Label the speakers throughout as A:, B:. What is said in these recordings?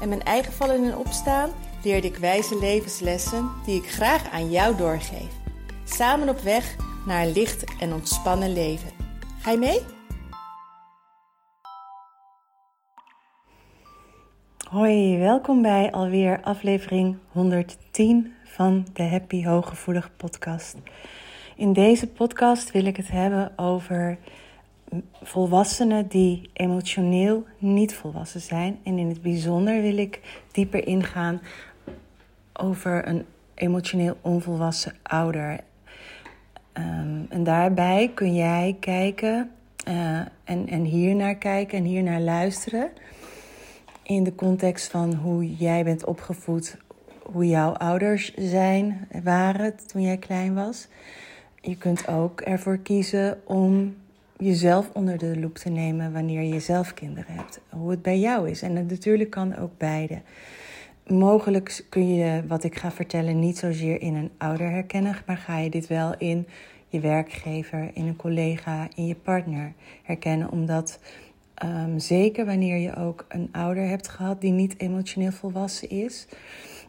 A: en mijn eigen vallen en opstaan leerde ik wijze levenslessen die ik graag aan jou doorgeef. Samen op weg naar een licht en ontspannen leven. Ga je mee? Hoi, welkom bij alweer aflevering 110 van de Happy Hooggevoelig podcast. In deze podcast wil ik het hebben over volwassenen die emotioneel niet volwassen zijn. En in het bijzonder wil ik dieper ingaan over een emotioneel onvolwassen ouder. Ehm, en daarbij kun jij kijken uh, en, en hier naar kijken en hier naar luisteren. In de context van hoe jij bent opgevoed, hoe jouw ouders zijn, waren toen jij klein was. Je kunt ook ervoor kiezen om jezelf onder de loep te nemen wanneer je zelf kinderen hebt. Hoe het bij jou is. En natuurlijk kan ook beide. Mogelijk kun je wat ik ga vertellen niet zozeer in een ouder herkennen, maar ga je dit wel in je werkgever, in een collega, in je partner herkennen. Omdat um, zeker wanneer je ook een ouder hebt gehad die niet emotioneel volwassen is,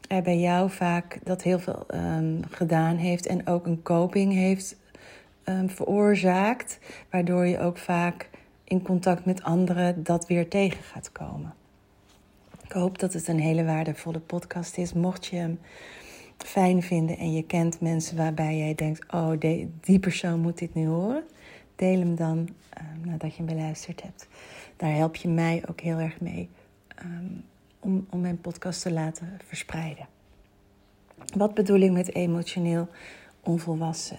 A: er bij jou vaak dat heel veel um, gedaan heeft en ook een coping heeft um, veroorzaakt, waardoor je ook vaak in contact met anderen dat weer tegen gaat komen. Ik hoop dat het een hele waardevolle podcast is. Mocht je hem fijn vinden en je kent mensen waarbij jij denkt: oh, die persoon moet dit nu horen, deel hem dan um, nadat je hem beluisterd hebt. Daar help je mij ook heel erg mee um, om, om mijn podcast te laten verspreiden. Wat bedoel ik met emotioneel onvolwassen?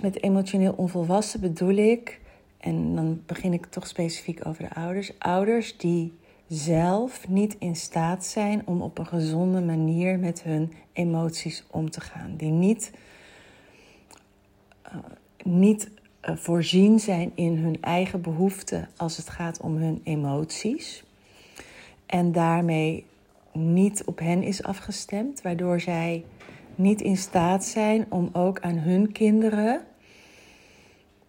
A: Met emotioneel onvolwassen bedoel ik, en dan begin ik toch specifiek over de ouders, ouders die zelf niet in staat zijn om op een gezonde manier met hun emoties om te gaan. Die niet, uh, niet uh, voorzien zijn in hun eigen behoeften als het gaat om hun emoties. En daarmee niet op hen is afgestemd, waardoor zij niet in staat zijn om ook aan hun kinderen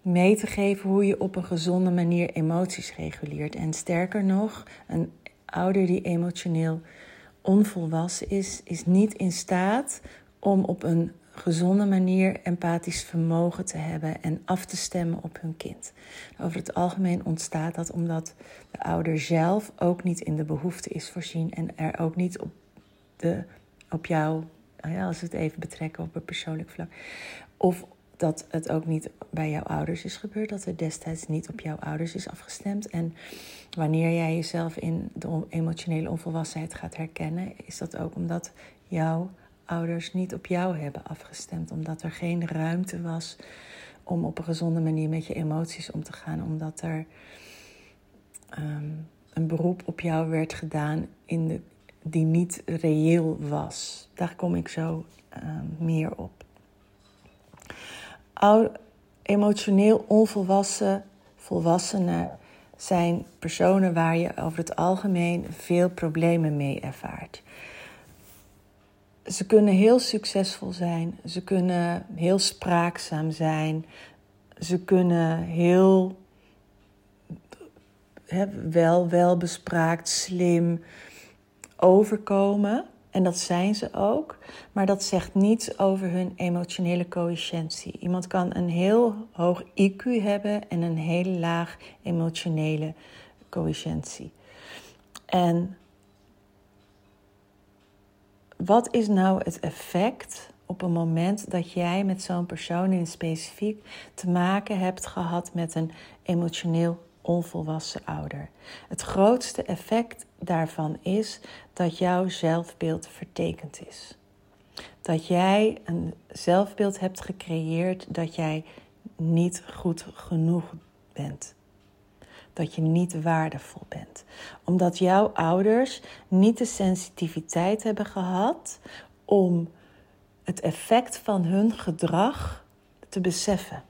A: mee te geven hoe je op een gezonde manier emoties reguleert. En sterker nog, een ouder die emotioneel onvolwassen is, is niet in staat om op een gezonde manier empathisch vermogen te hebben en af te stemmen op hun kind. Over het algemeen ontstaat dat omdat de ouder zelf ook niet in de behoefte is voorzien en er ook niet op, de, op jou ja, als we het even betrekken op een persoonlijk vlak. Of dat het ook niet bij jouw ouders is gebeurd, dat het destijds niet op jouw ouders is afgestemd. En wanneer jij jezelf in de emotionele onvolwassenheid gaat herkennen, is dat ook omdat jouw ouders niet op jou hebben afgestemd, omdat er geen ruimte was om op een gezonde manier met je emoties om te gaan, omdat er ehm, een beroep op jou werd gedaan in de die niet reëel was. Daar kom ik zo uh, meer op. Oud, emotioneel onvolwassen volwassenen zijn personen waar je over het algemeen veel problemen mee ervaart. Ze kunnen heel succesvol zijn, ze kunnen heel spraakzaam zijn, ze kunnen heel he, wel, welbespraakt, slim, overkomen. En dat zijn ze ook. Maar dat zegt niets over hun emotionele coëfficiëntie. Iemand kan een heel hoog IQ hebben en een heel laag emotionele coëfficiëntie. En wat is nou het effect op een moment dat jij met zo'n persoon in specifiek te maken hebt gehad met een emotioneel onvolwassen ouder. Het grootste effect daarvan is dat jouw zelfbeeld vertekend is. Dat jij een zelfbeeld hebt gecreëerd dat jij niet goed genoeg bent. dat je niet waardevol bent. Omdat jouw ouders niet de sensitiviteit hebben gehad om het effect van hun gedrag te beseffen.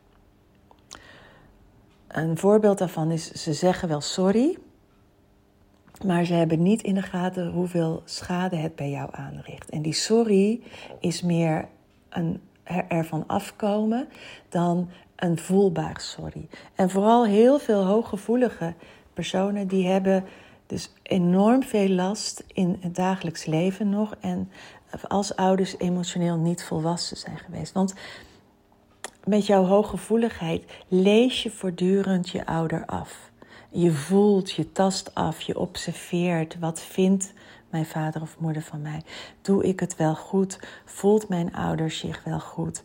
A: Een voorbeeld daarvan is, ze zeggen wel sorry, maar ze hebben niet in de gaten hoeveel schade het bij jou aanricht. En die sorry is meer een ervan afkomen dan een voelbaar sorry. En vooral heel veel hooggevoelige personen die hebben dus enorm veel last in het dagelijks leven nog. En als ouders emotioneel niet volwassen zijn geweest. Want met jouw hooggevoeligheid lees je voortdurend je ouder af. Je voelt, je tast af, je observeert. Wat vindt mijn vader of moeder van mij? Doe ik het wel goed? Voelt mijn ouder zich wel goed?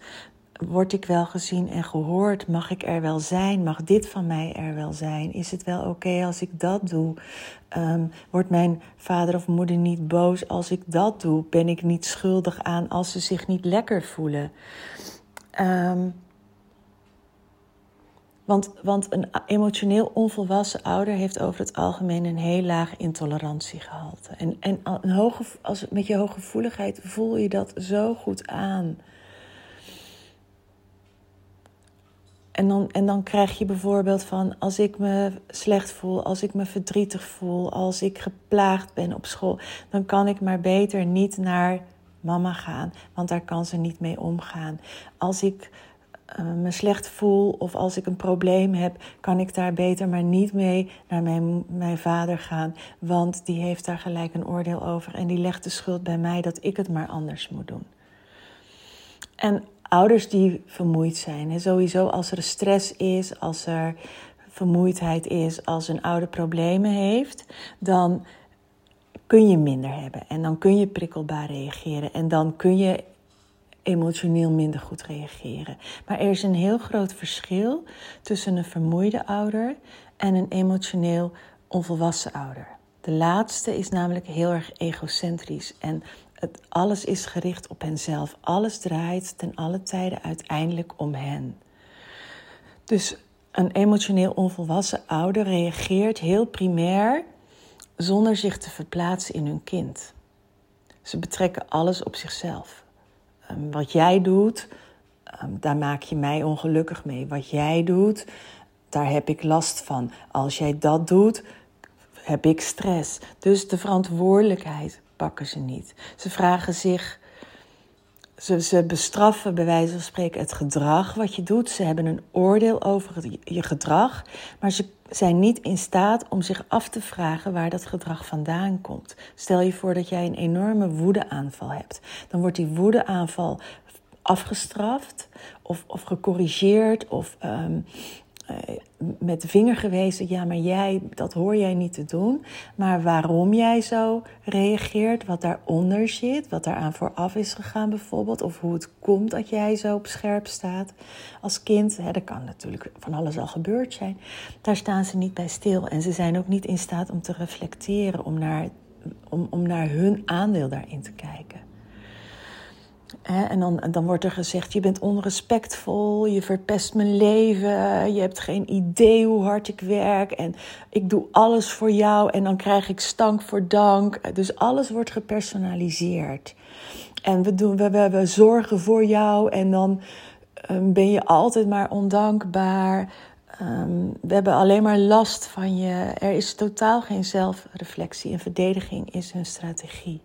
A: Word ik wel gezien en gehoord? Mag ik er wel zijn? Mag dit van mij er wel zijn? Is het wel oké als ik dat doe? Um, wordt mijn vader of moeder niet boos als ik dat doe? Ben ik niet schuldig aan als ze zich niet lekker voelen? Um, want, want een emotioneel onvolwassen ouder heeft over het algemeen een heel laag intolerantiegehalte. En, en een hoge, als, met je hooggevoeligheid voel je dat zo goed aan. En dan, en dan krijg je bijvoorbeeld van als ik me slecht voel, als ik me verdrietig voel, als ik geplaagd ben op school, dan kan ik maar beter niet naar mama gaan, want daar kan ze niet mee omgaan. Als ik uh, me slecht voel of als ik een probleem heb, kan ik daar beter maar niet mee naar mijn, mijn vader gaan. Want die heeft daar gelijk een oordeel over en die legt de schuld bij mij dat ik het maar anders moet doen. En ouders die vermoeid zijn, hè, sowieso als er stress is, als er vermoeidheid is, als een ouder problemen heeft, dan kun je minder hebben en dan kun je prikkelbaar reageren en dan kun je emotioneel minder goed reageren. Maar er is een heel groot verschil tussen een vermoeide ouder en een emotioneel onvolwassen ouder. De laatste is namelijk heel erg egocentrisch en het, alles is gericht op henzelf. Alles draait ten alle tijden uiteindelijk om hen. Dus een emotioneel onvolwassen ouder reageert heel primair zonder zich te verplaatsen in hun kind. Ze betrekken alles op zichzelf. Ehm, wat jij doet, ehm, daar maak je mij ongelukkig mee. Wat jij doet, daar heb ik last van. Als jij dat doet, heb ik stress. Dus de verantwoordelijkheid pakken ze niet. Ze vragen zich. Ze, ze bestraffen bij wijze van spreken het gedrag wat je doet. Ze hebben een oordeel over je gedrag, maar ze zijn niet in staat om zich af te vragen waar dat gedrag vandaan komt. Stel je voor dat jij een enorme woedeaanval hebt. Dan wordt die woedeaanval afgestraft of, of gecorrigeerd of um, uh, met de vinger gewezen, ja, maar jij, dat hoor jij niet te doen. Maar waarom jij zo reageert, wat daaronder zit, wat daaraan vooraf is gegaan bijvoorbeeld, of hoe het komt dat jij zo op scherp staat als kind. Hè, dat kan natuurlijk van alles al gebeurd zijn. Daar staan ze niet bij stil en ze zijn ook niet in staat om te reflecteren, om naar, om, om naar hun aandeel daarin te kijken en dan, dan wordt er gezegd: je bent onrespectvol, je verpest mijn leven, je hebt geen idee hoe hard ik werk en ik doe alles voor jou en dan krijg ik stank voor dank. Dus alles wordt gepersonaliseerd. En we, doen, we, zorgen voor jou en dan um, ben je altijd maar ondankbaar. Um, we hebben alleen maar last van je. Er is totaal geen zelfreflectie en verdediging is hun strategie.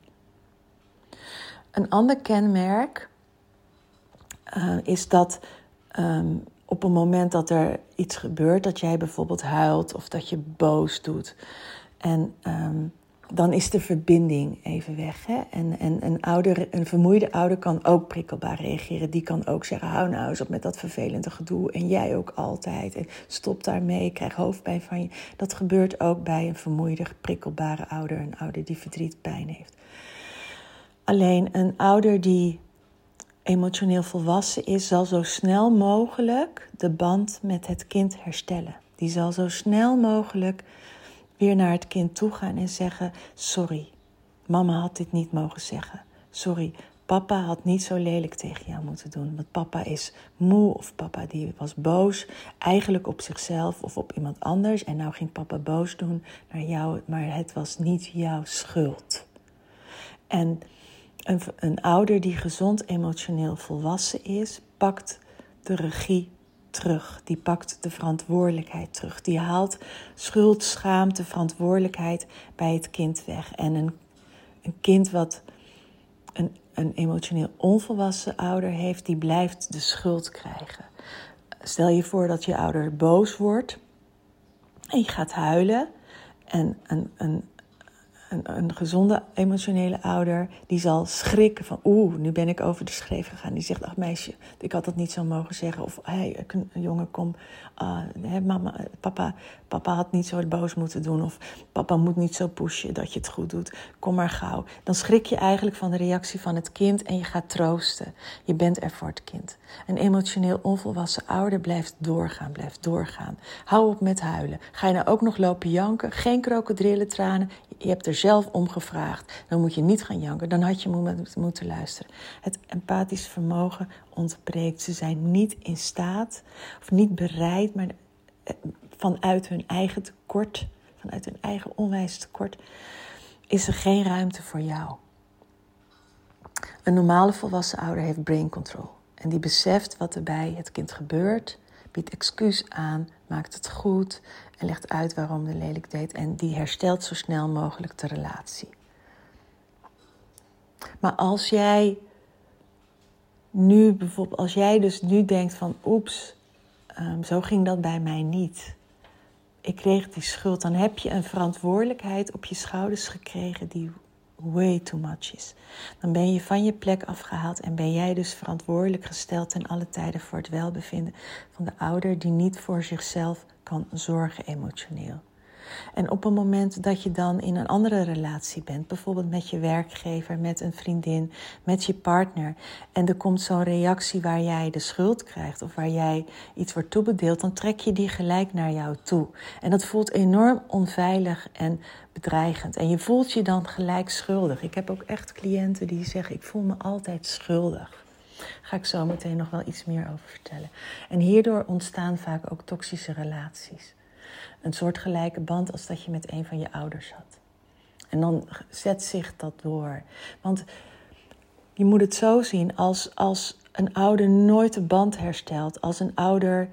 A: Een ander kenmerk uh, is dat um, op een moment dat er iets gebeurt, dat jij bijvoorbeeld huilt of dat je boos doet. En um, dan is de verbinding even weg. Hè? En, en een, ouder, een vermoeide ouder kan ook prikkelbaar reageren. Die kan ook zeggen: hou nou eens op met dat vervelende gedoe. En jij ook altijd. En stop daarmee, krijg hoofdpijn van je. Dat gebeurt ook bij een vermoeide, prikkelbare ouder. Een ouder die verdriet, pijn heeft. Alleen een ouder die emotioneel volwassen is, zal zo snel mogelijk de band met het kind herstellen. Die zal zo snel mogelijk weer naar het kind toe gaan en zeggen: Sorry, mama had dit niet mogen zeggen. Sorry, papa had niet zo lelijk tegen jou moeten doen. Want papa is moe of papa die was boos. Eigenlijk op zichzelf of op iemand anders. En nou ging papa boos doen naar jou. Maar het was niet jouw schuld. En een, een ouder die gezond emotioneel volwassen is, pakt de regie terug. Die pakt de verantwoordelijkheid terug. Die haalt schuld, schaamte, verantwoordelijkheid bij het kind weg. En een, een kind wat een, een emotioneel onvolwassen ouder heeft, die blijft de schuld krijgen. Stel je voor dat je ouder boos wordt en je gaat huilen. En een, een, een, een, gezonde emotionele ouder, die zal schrikken van oeh, nu ben ik over de schreef gegaan. Die zegt, ach meisje, ik had dat niet zo mogen zeggen. Of hey, jongen, kom, uh, mama, papa, papa had niet zo boos moeten doen. Of papa moet niet zo pushen dat je het goed doet. Kom maar gauw. Dan schrik je eigenlijk van de reactie van het kind en je gaat troosten. Je bent er voor het kind. Een emotioneel onvolwassen ouder blijft doorgaan, blijft doorgaan. Hou op met huilen. Ga je nou ook nog lopen janken? Geen krokodillentranen. Je hebt er zelf om gevraagd. Dan moet je niet gaan janken. Dan had je moeten luisteren. Het empathisch vermogen ontbreekt. Ze zijn niet in staat of niet bereid, maar eh, vanuit hun eigen tekort, vanuit hun eigen onwijs tekort, is er geen ruimte voor jou. Een normale volwassen ouder heeft brain control. En die beseft wat er bij het kind gebeurt, biedt excuus aan, maakt het goed en legt uit waarom de lelijk deed. En die herstelt zo snel mogelijk de relatie. Maar als jij nu bijvoorbeeld, als jij dus nu denkt van oeps, um, zo ging dat bij mij niet. Ik kreeg die schuld, dan heb je een verantwoordelijkheid op je schouders gekregen die way too much is. Dan ben je van je plek afgehaald en ben jij dus verantwoordelijk gesteld ten alle tijden voor het welbevinden van de ouder die niet voor zichzelf kan zorgen emotioneel. En op een moment dat je dan in een andere relatie bent, bijvoorbeeld met je werkgever, met een vriendin, met je partner, en er komt zo'n reactie waar jij de schuld krijgt of waar jij iets wordt toebedeeld, dan trek je die gelijk naar jou toe. En dat voelt enorm onveilig en bedreigend. En je voelt je dan gelijk schuldig. Ik heb ook echt cliënten die zeggen: Ik voel me altijd schuldig. Ga ik zo meteen nog wel iets meer over vertellen. En hierdoor ontstaan vaak ook toxische relaties een soort gelijke band als dat je met een van je ouders had. En dan zet zich dat door. Want je moet het zo zien, als, als een ouder nooit de band herstelt, als een ouder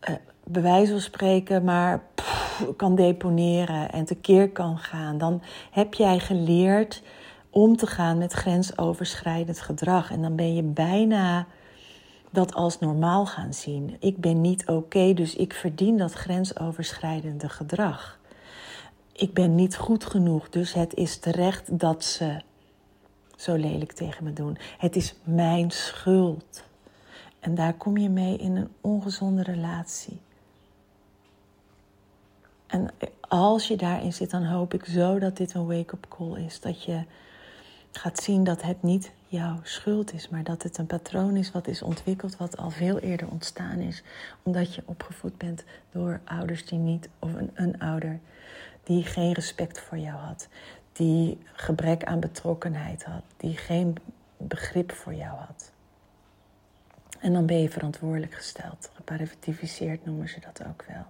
A: eh, bij wijze van spreken maar kan deponeren en tekeer kan gaan, dan heb jij geleerd om te gaan met grensoverschrijdend gedrag. En dan ben je bijna dat als normaal gaan zien. Ik ben niet oké, dus ik verdien dat grensoverschrijdende gedrag. Ik ben niet goed genoeg, dus het is terecht dat ze zo lelijk tegen me doen. Het is mijn schuld. En daar kom je mee in een ongezonde relatie. En als je daarin zit, dan hoop ik zo dat dit een wake-up call is. Dat je gaat zien dat het niet jouw schuld is, maar dat het een patroon is wat is ontwikkeld, wat al veel eerder ontstaan is, omdat je opgevoed bent door ouders die niet, of een, een ouder die geen respect voor jou had, die gebrek aan betrokkenheid had, die geen begrip voor jou had. En dan ben je verantwoordelijk gesteld. Geparatificeerd noemen ze dat ook wel.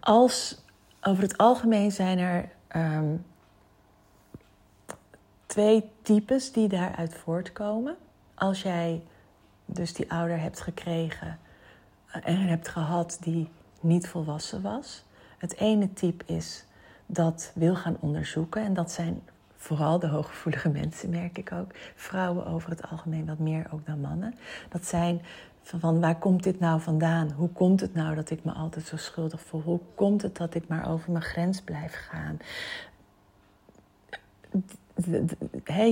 A: Als over het algemeen zijn er ehm, twee types die daaruit voortkomen. Als jij dus die ouder hebt gekregen eh, en hebt gehad die niet volwassen was. Het ene type is dat wil gaan onderzoeken en dat zijn vooral de hooggevoelige mensen, merk ik ook. Vrouwen over het algemeen wat meer ook dan mannen. Dat zijn van waar komt dit nou vandaan? Hoe komt het nou dat ik me altijd zo schuldig voel? Hoe komt het dat ik maar over mijn grens blijf gaan?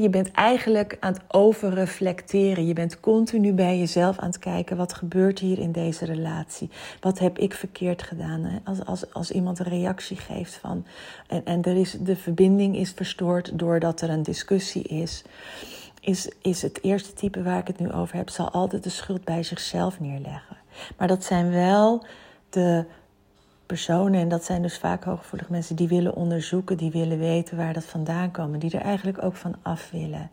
A: Je bent eigenlijk aan het overreflecteren. Je bent continu bij jezelf aan het kijken: wat gebeurt hier in deze relatie? Wat heb ik verkeerd gedaan? Als, als, als iemand een reactie geeft van. En, en er is, de verbinding is verstoord doordat er een discussie is. Is, is het eerste type waar ik het nu over heb, zal altijd de schuld bij zichzelf neerleggen. Maar dat zijn wel de personen, en dat zijn dus vaak hooggevoelige mensen, die willen onderzoeken, die willen weten waar dat vandaan komt, die er eigenlijk ook van af willen.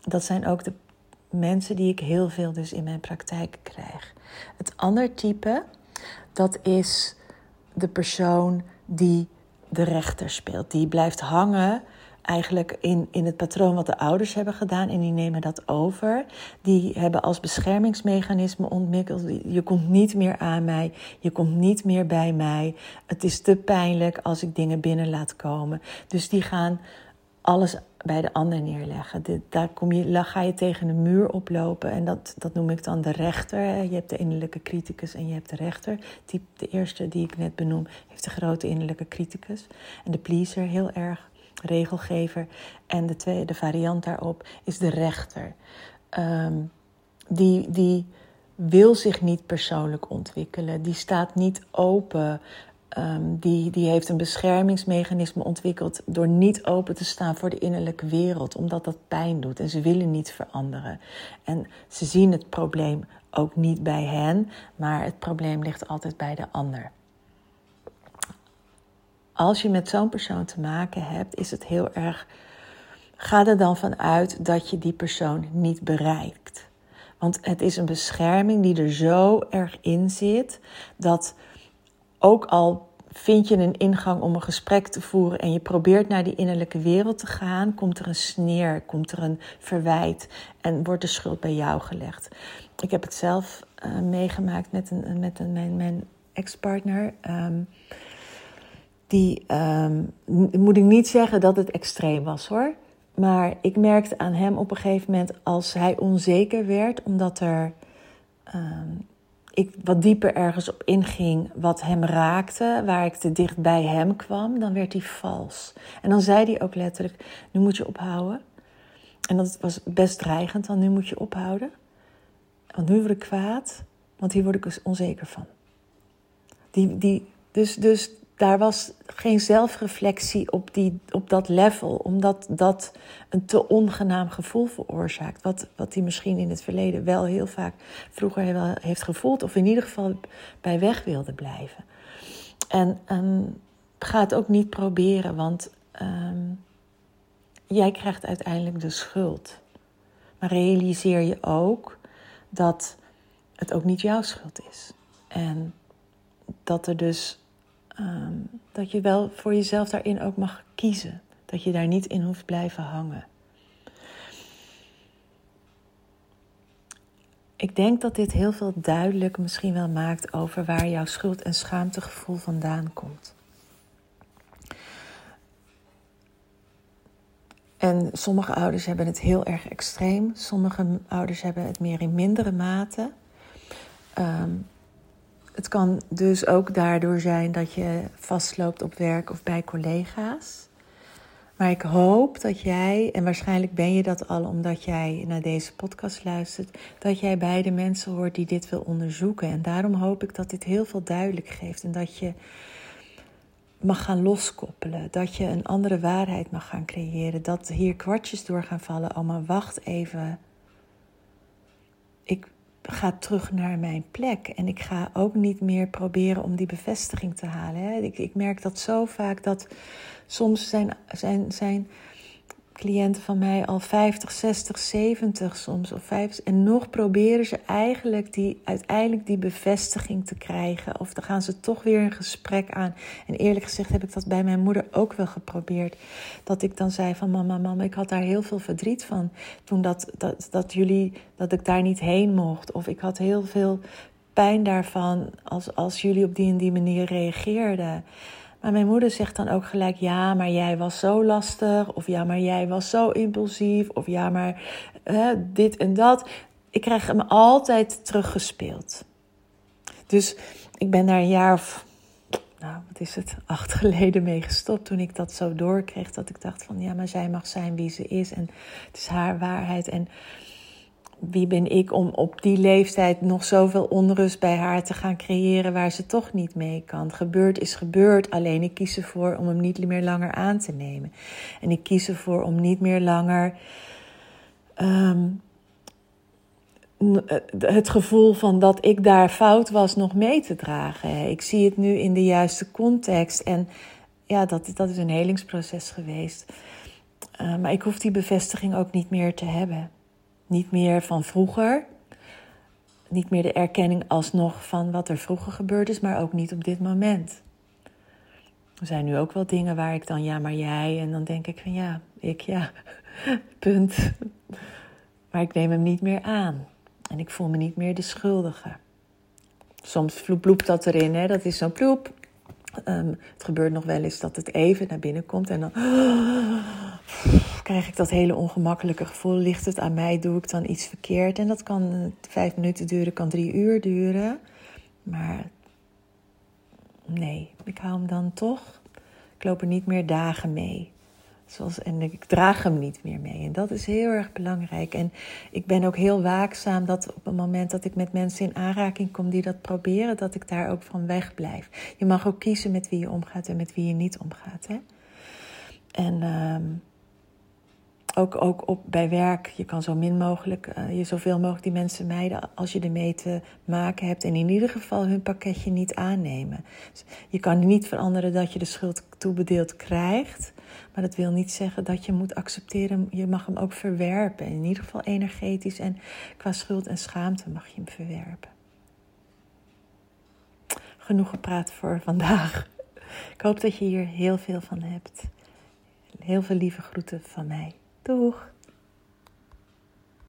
A: Dat zijn ook de mensen die ik heel veel dus in mijn praktijk krijg. Het ander type, dat is de persoon die de rechter speelt. Die blijft hangen eigenlijk in, in het patroon wat de ouders hebben gedaan en die nemen dat over. Die hebben als beschermingsmechanisme ontwikkeld: je komt niet meer aan mij, je komt niet meer bij mij. Het is te pijnlijk als ik dingen binnen laat komen. Dus die gaan alles bij de ander neerleggen. daar kom je, ga je tegen een muur oplopen en dat, dat noem ik dan de rechter. Je hebt de innerlijke criticus en je hebt de rechter. De eerste die ik net benoem heeft de grote innerlijke criticus. En de pleaser heel erg regelgever. En de tweede variant daarop is de rechter. Ehm, die, die wil zich niet persoonlijk ontwikkelen. Die staat niet open. Ehm, die, die heeft een beschermingsmechanisme ontwikkeld door niet open te staan voor de innerlijke wereld, omdat dat pijn doet en ze willen niet veranderen. En ze zien het probleem ook niet bij hen, maar het probleem ligt altijd bij de ander als je met zo'n persoon te maken hebt, is het heel erg. Ga er dan vanuit dat je die persoon niet bereikt. Want het is een bescherming die er zo erg in zit dat ook al vind je een ingang om een gesprek te voeren en je probeert naar die innerlijke wereld te gaan, komt er een sneer, komt er een verwijt en wordt de schuld bij jou gelegd. Ik heb het zelf uh, meegemaakt met, een, met een, mijn, mijn ex-partner. Um, die um, moet ik niet zeggen dat het extreem was hoor. Maar ik merkte aan hem op een gegeven moment als hij onzeker werd, omdat er um, ik wat dieper ergens op inging wat hem raakte, waar ik te dicht bij hem kwam, dan werd hij vals. En dan zei hij ook letterlijk: Nu moet je ophouden. En dat was best dreigend, want nu moet je ophouden. Want nu word ik kwaad, want hier word ik dus onzeker van. Die, die, dus, dus daar was geen zelfreflectie op, die, op dat level, omdat dat een te ongenaam gevoel veroorzaakt. Wat, wat hij misschien in het verleden wel heel vaak vroeger heeft gevoeld, of in ieder geval bij weg wilde blijven. En um, ga het ook niet proberen, want um, jij krijgt uiteindelijk de schuld. Maar realiseer je ook dat het ook niet jouw schuld is. En dat er dus Ehm, dat je wel voor jezelf daarin ook mag kiezen. Dat je daar niet in hoeft blijven hangen. Ik denk dat dit heel veel duidelijk misschien wel maakt over waar jouw schuld- en schaamtegevoel vandaan komt. En sommige ouders hebben het heel erg extreem, sommige ouders hebben het meer in mindere mate. Um, het kan dus ook daardoor zijn dat je vastloopt op werk of bij collega's. Maar ik hoop dat jij, en waarschijnlijk ben je dat al omdat jij naar deze podcast luistert, dat jij bij de mensen hoort die dit wil onderzoeken. En daarom hoop ik dat dit heel veel duidelijk geeft en dat je mag gaan loskoppelen, dat je een andere waarheid mag gaan creëren, dat hier kwartjes door gaan vallen. Oh, maar wacht even. Ik, ga terug naar mijn plek. En ik ga ook niet meer proberen om die bevestiging te halen. Hè. Ik, ik merk dat zo vaak dat soms zijn, zijn, zijn cliënten van mij al 50, 60, 70 soms. Of 50, en nog proberen ze eigenlijk die, uiteindelijk die bevestiging te krijgen. Of dan gaan ze toch weer een gesprek aan. En eerlijk gezegd heb ik dat bij mijn moeder ook wel geprobeerd. Dat ik dan zei van mama, mama, ik had daar heel veel verdriet van. Toen dat, dat, dat jullie, dat ik daar niet heen mocht. Of ik had heel veel pijn daarvan als, als jullie op die en die manier reageerden. Maar mijn moeder zegt dan ook gelijk: ja, maar jij was zo lastig. Of ja, maar jij was zo impulsief. Of ja, maar dit en dat. Ik krijg hem altijd teruggespeeld. Dus ik ben daar een jaar of, nou, wat is het, acht geleden mee gestopt. Toen ik dat zo doorkreeg. Dat ik dacht: van ja, maar zij mag zijn wie ze is. En het is haar waarheid. En wie ben ik om op die leeftijd nog zoveel onrust bij haar te gaan creëren waar ze toch niet mee kan? Gebeurd is gebeurd, alleen ik kies ervoor om hem niet meer langer aan te nemen. En ik kies ervoor om niet meer langer um, het gevoel van dat ik daar fout was nog mee te dragen. Ik zie het nu in de juiste context. En ja, dat, dat is een helingsproces geweest. Uh, maar ik hoef die bevestiging ook niet meer te hebben. Niet meer van vroeger. Niet meer de erkenning alsnog van wat er vroeger gebeurd is, maar ook niet op dit moment. Er zijn nu ook wel dingen waar ik dan, ja, maar jij. En dan denk ik van ja, ik ja, punt. Maar ik neem hem niet meer aan. En ik voel me niet meer de schuldige. Soms vloept dat erin, hè? dat is zo'n ploep. Ehm, het gebeurt nog wel eens dat het even naar binnen komt en dan krijg ik dat hele ongemakkelijke gevoel. Ligt het aan mij? Doe ik dan iets verkeerd? En dat kan eh, vijf minuten duren, kan drie uur duren. Maar nee, ik hou hem dan toch. Ik loop er niet meer dagen mee. Zoals, en ik draag hem niet meer mee. En dat is heel erg belangrijk. En ik ben ook heel waakzaam dat op het moment dat ik met mensen in aanraking kom die dat proberen, dat ik daar ook van wegblijf. Je mag ook kiezen met wie je omgaat en met wie je niet omgaat. Hè? En ehm, ook, ook op, bij werk, je kan zo min mogelijk, uh, je zoveel mogelijk die mensen mijden als je ermee te maken hebt. En in ieder geval hun pakketje niet aannemen. Dus je kan niet veranderen dat je de schuld toebedeeld krijgt. Maar dat wil niet zeggen dat je moet accepteren. Je mag hem ook verwerpen. In ieder geval energetisch en qua schuld en schaamte mag je hem verwerpen. Genoeg gepraat voor vandaag. Ik hoop dat je hier heel veel van hebt. Heel veel lieve groeten van mij. Doeg!